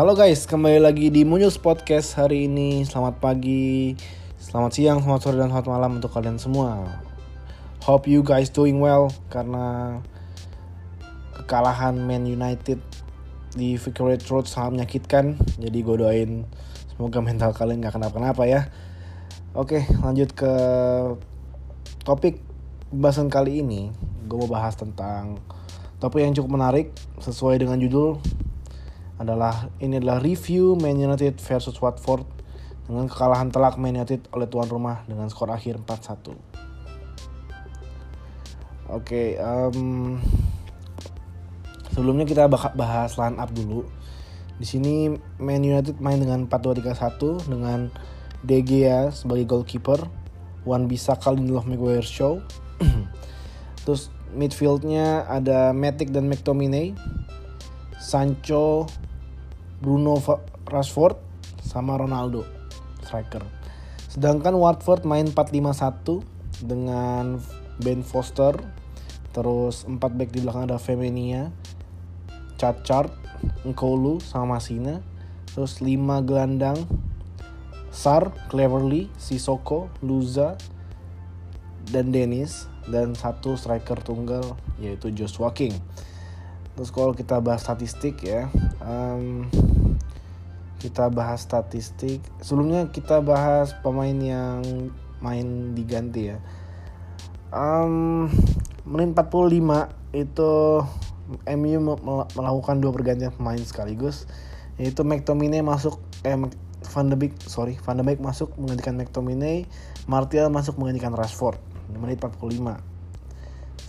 Halo guys, kembali lagi di Munyus Podcast hari ini. Selamat pagi, selamat siang, selamat sore, dan selamat malam untuk kalian semua. Hope you guys doing well karena kekalahan Man United di Victoria Road sangat menyakitkan. Jadi gue doain semoga mental kalian gak kenapa-napa ya. Oke, lanjut ke topik pembahasan kali ini. Gue mau bahas tentang topik yang cukup menarik sesuai dengan judul adalah ini adalah review Man United versus Watford dengan kekalahan telak Man United oleh tuan rumah dengan skor akhir 4-1. Oke, okay, um, sebelumnya kita bahas line up dulu. Di sini Man United main dengan 4-2-3-1 dengan De Gea sebagai goalkeeper, Wan Bissaka Lindelof Maguire Show. Terus midfieldnya ada Matic dan McTominay, Sancho, Bruno Rashford sama Ronaldo striker. Sedangkan Watford main 4-5-1 dengan Ben Foster, terus 4 back di belakang ada Femenia, Chachard, Nkolu sama Masina, terus 5 gelandang Sar, Cleverly, Sisoko, Luza, dan Dennis dan satu striker tunggal yaitu Joshua King. Terus kalau kita bahas statistik ya, um, kita bahas statistik. Sebelumnya kita bahas pemain yang main diganti ya. Um, menit 45 itu MU melakukan dua pergantian pemain sekaligus yaitu McTominay masuk eh Van de Beek sorry Van de Beek masuk menggantikan McTominay Martial masuk menggantikan Rashford menit 45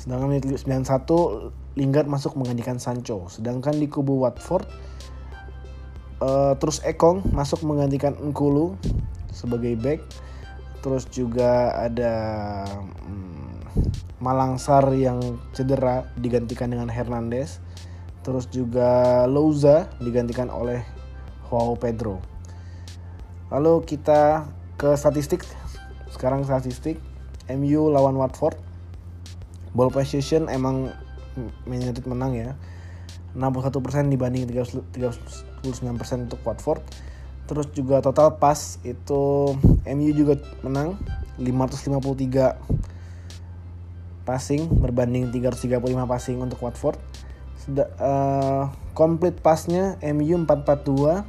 sedangkan menit 91 Lingard masuk menggantikan Sancho. Sedangkan di kubu Watford uh, terus Ekong masuk menggantikan Nkulu sebagai back. Terus juga ada um, Malangsar yang cedera digantikan dengan Hernandez. Terus juga Louza digantikan oleh Joao Pedro. Lalu kita ke statistik. Sekarang statistik MU lawan Watford. Ball possession emang Man United menang ya 61% dibanding 39% untuk Watford. Terus juga total pas itu MU juga menang 553 passing berbanding 335 passing untuk Watford. Sudah, uh, complete pasnya MU 442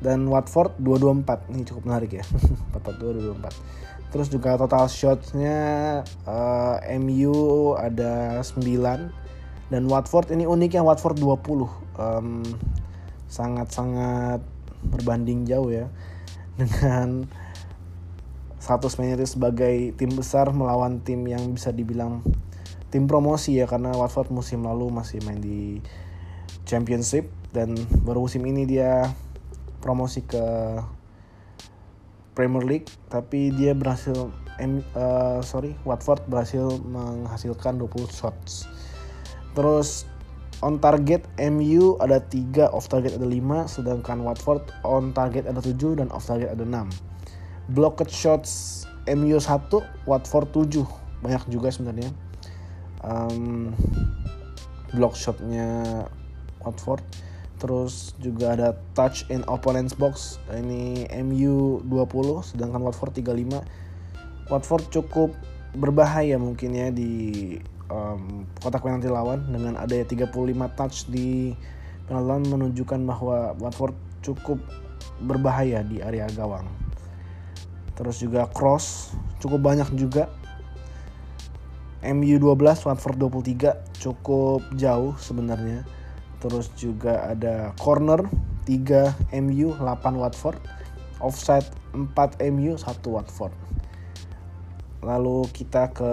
dan Watford 224 ini cukup menarik ya. 442 224 Terus juga total shotsnya uh, eh, MU ada 9 dan Watford ini uniknya Watford 20 um, sangat-sangat berbanding jauh ya dengan status Man sebagai tim besar melawan tim yang bisa dibilang tim promosi ya karena Watford musim lalu masih main di Championship dan baru musim ini dia promosi ke Premier League tapi dia berhasil uh, sorry Watford berhasil menghasilkan 20 shots terus on target MU ada 3 off target ada 5 sedangkan Watford on target ada 7 dan off target ada 6 blocked shots MU 1 Watford 7 banyak juga sebenarnya um, block shotnya Watford Terus juga ada touch in opponent's box. Ini MU 20 sedangkan Watford 35. Watford cukup berbahaya mungkin ya di um, kotak penalti lawan dengan ada 35 touch di penalti lawan menunjukkan bahwa Watford cukup berbahaya di area gawang. Terus juga cross cukup banyak juga. MU 12, Watford 23 cukup jauh sebenarnya Terus juga ada corner 3 MU 8 Watford. Offside 4 MU 1 Watford. Lalu kita ke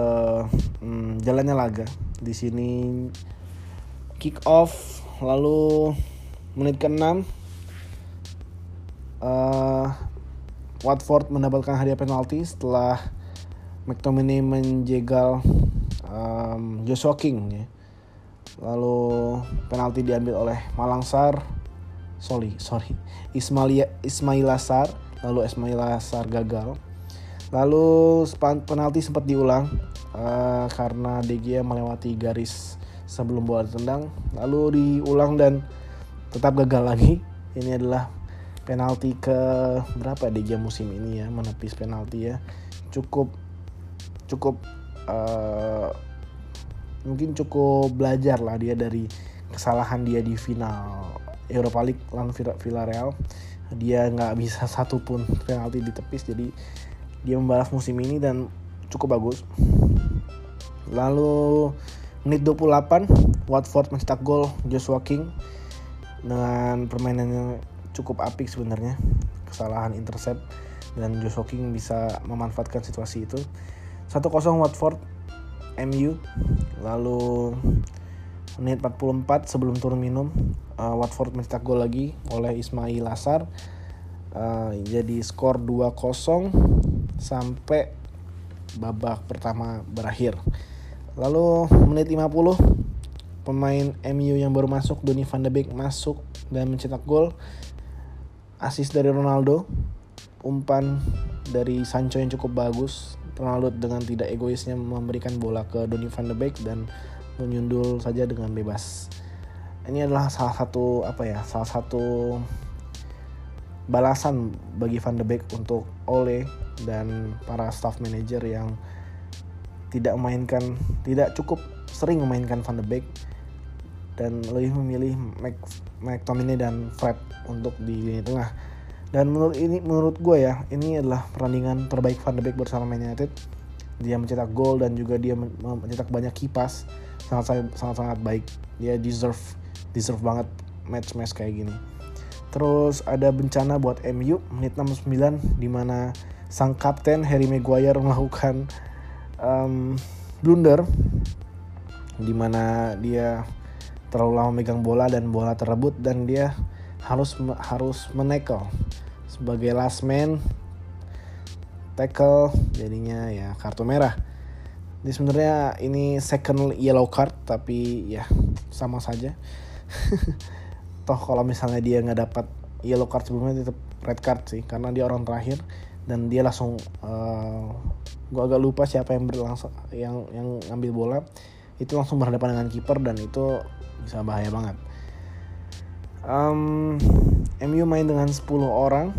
hmm, jalannya laga. Di sini kick off lalu menit ke-6 uh, Watford mendapatkan hadiah penalti setelah McTominay menjegal um, Joshua King ya. Lalu penalti diambil oleh Malangsar sorry sorry. Ismail Ismail Asar lalu Ismail Asar gagal lalu penalti sempat diulang uh, karena Gea melewati garis sebelum bola ditendang. Lalu diulang dan tetap gagal lagi. Ini adalah penalti ke berapa di jam musim ini ya menepis penalti ya. Cukup cukup uh, mungkin cukup belajar lah dia dari kesalahan dia di final Europa League lawan Villarreal. Dia nggak bisa satu pun penalti ditepis jadi dia membalas musim ini dan cukup bagus. Lalu menit 28 Watford mencetak gol Joshua King dengan permainan yang cukup apik sebenarnya. Kesalahan intercept dan Joshua King bisa memanfaatkan situasi itu. 1-0 Watford MU lalu menit 44 sebelum turun minum uh, Watford mencetak gol lagi oleh Ismail Lasar uh, jadi skor 2-0 sampai babak pertama berakhir. Lalu menit 50 pemain MU yang baru masuk Donny van de Beek masuk dan mencetak gol. Asis dari Ronaldo umpan dari Sancho yang cukup bagus. Ronaldo dengan tidak egoisnya memberikan bola ke Donny van de Beek dan menyundul saja dengan bebas. Ini adalah salah satu apa ya salah satu balasan bagi Van de Beek untuk Ole dan para staff manager yang tidak memainkan tidak cukup sering memainkan Van de Beek dan lebih memilih McTominay dan Fred untuk di lini tengah. Dan menurut ini menurut gue ya, ini adalah pertandingan terbaik Van de Beek bersama Man United. Dia mencetak gol dan juga dia mencetak banyak kipas sangat sangat sangat baik. Dia deserve deserve banget match-match kayak gini. Terus ada bencana buat MU menit 69 di mana sang kapten Harry Maguire melakukan um, blunder di mana dia terlalu lama megang bola dan bola terebut dan dia harus harus menekel sebagai last man tackle jadinya ya kartu merah. Jadi sebenarnya ini second yellow card tapi ya sama saja. Toh kalau misalnya dia nggak dapat yellow card sebelumnya tetap red card sih karena dia orang terakhir dan dia langsung uh, eh, gue agak lupa siapa yang berlangsung yang yang ngambil bola itu langsung berhadapan dengan kiper dan itu bisa bahaya banget. Um, MU main dengan 10 orang,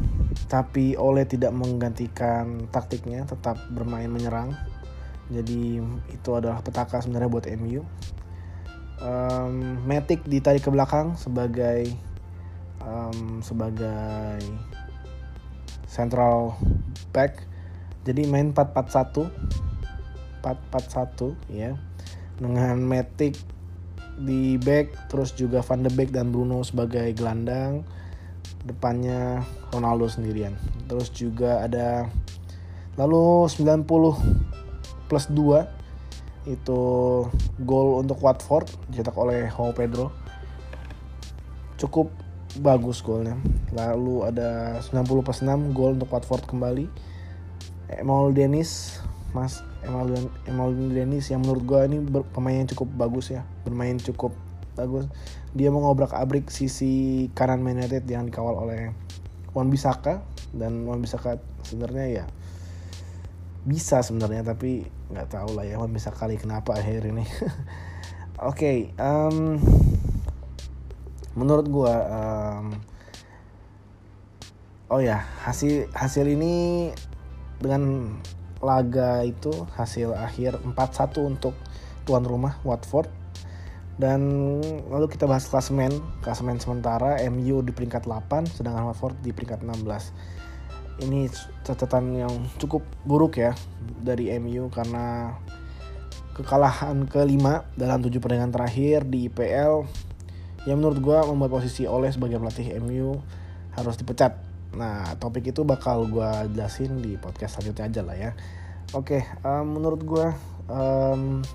tapi Ole tidak menggantikan taktiknya, tetap bermain menyerang. Jadi itu adalah petaka sebenarnya buat MU. Um, Matic ditarik ke belakang sebagai um, sebagai central back. Jadi main 4-4-1. 4-4-1 ya. Dengan Matic di back terus juga Van de Beek dan Bruno sebagai gelandang depannya Ronaldo sendirian terus juga ada lalu 90 plus 2 itu gol untuk Watford dicetak oleh Joao Pedro. Cukup bagus golnya. Lalu ada 90 plus 6 gol untuk Watford kembali. Emil Dennis Mas Emmanuel Emmanuel Dennis yang menurut gue ini pemain yang cukup bagus ya. Bermain cukup bagus. Dia mengobrak abrik sisi kanan Man United yang dikawal oleh Wan Bisaka dan Wan Bisaka sebenarnya ya bisa sebenarnya tapi nggak tahu lah ya Bisaka kali kenapa akhir ini. Oke okay, um, menurut gue um, oh ya hasil hasil ini dengan laga itu hasil akhir 4-1 untuk tuan rumah Watford. Dan lalu kita bahas klasemen klasemen sementara MU di peringkat 8 sedangkan Watford di peringkat 16 ini catatan yang cukup buruk ya dari MU karena kekalahan kelima dalam tujuh pertandingan terakhir di IPL yang menurut gue membuat posisi oleh sebagai pelatih MU harus dipecat Nah, topik itu bakal gue jelasin di podcast selanjutnya aja lah ya. Oke, okay, um, menurut gue um,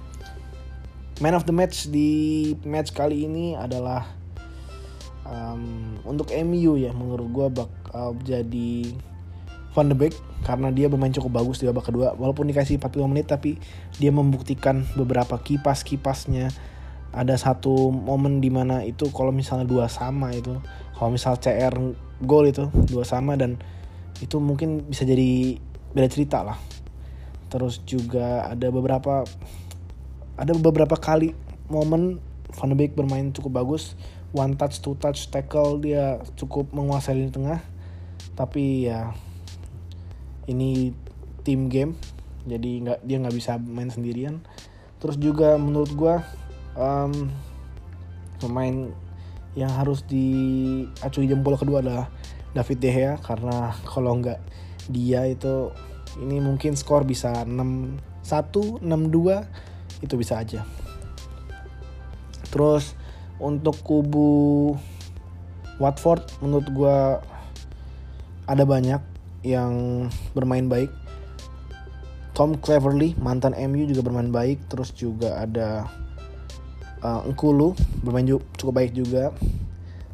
man of the match di match kali ini adalah um, untuk MU ya. Menurut gue bakal jadi Van de Beek karena dia bermain cukup bagus di babak kedua. Walaupun dikasih 45 menit tapi dia membuktikan beberapa kipas-kipasnya. Ada satu momen di mana itu kalau misalnya dua sama itu, kalau misal CR gol itu dua sama dan itu mungkin bisa jadi beda cerita lah terus juga ada beberapa ada beberapa kali momen Van de Beek bermain cukup bagus one touch two touch tackle dia cukup menguasai lini tengah tapi ya ini team game jadi nggak dia nggak bisa main sendirian terus juga menurut gue um, pemain yang harus diacungi jempol kedua adalah David De Gea karena kalau nggak dia itu ini mungkin skor bisa 6-1, 6-2 itu bisa aja. Terus untuk kubu Watford menurut gue ada banyak yang bermain baik. Tom Cleverley mantan MU juga bermain baik. Terus juga ada uh, Nkulu bermain cukup baik juga.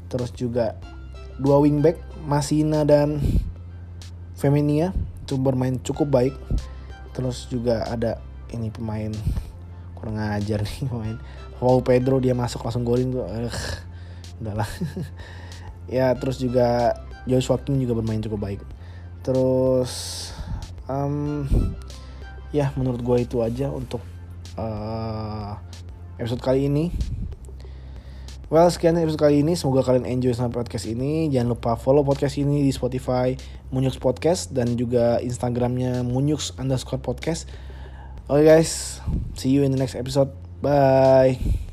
Terus juga dua wingback Masina dan Feminia itu bermain cukup baik. Terus juga ada ini pemain kurang ajar nih pemain Wow Pedro dia masuk langsung golin tuh uh, udahlah ya terus juga Joshua King juga bermain cukup baik terus um, ya menurut gue itu aja untuk uh, episode kali ini Well, sekian episode kali ini. Semoga kalian enjoy sama podcast ini. Jangan lupa follow podcast ini di Spotify Munyux Podcast dan juga Instagramnya Munyux underscore podcast. Oke okay guys, see you in the next episode. Bye.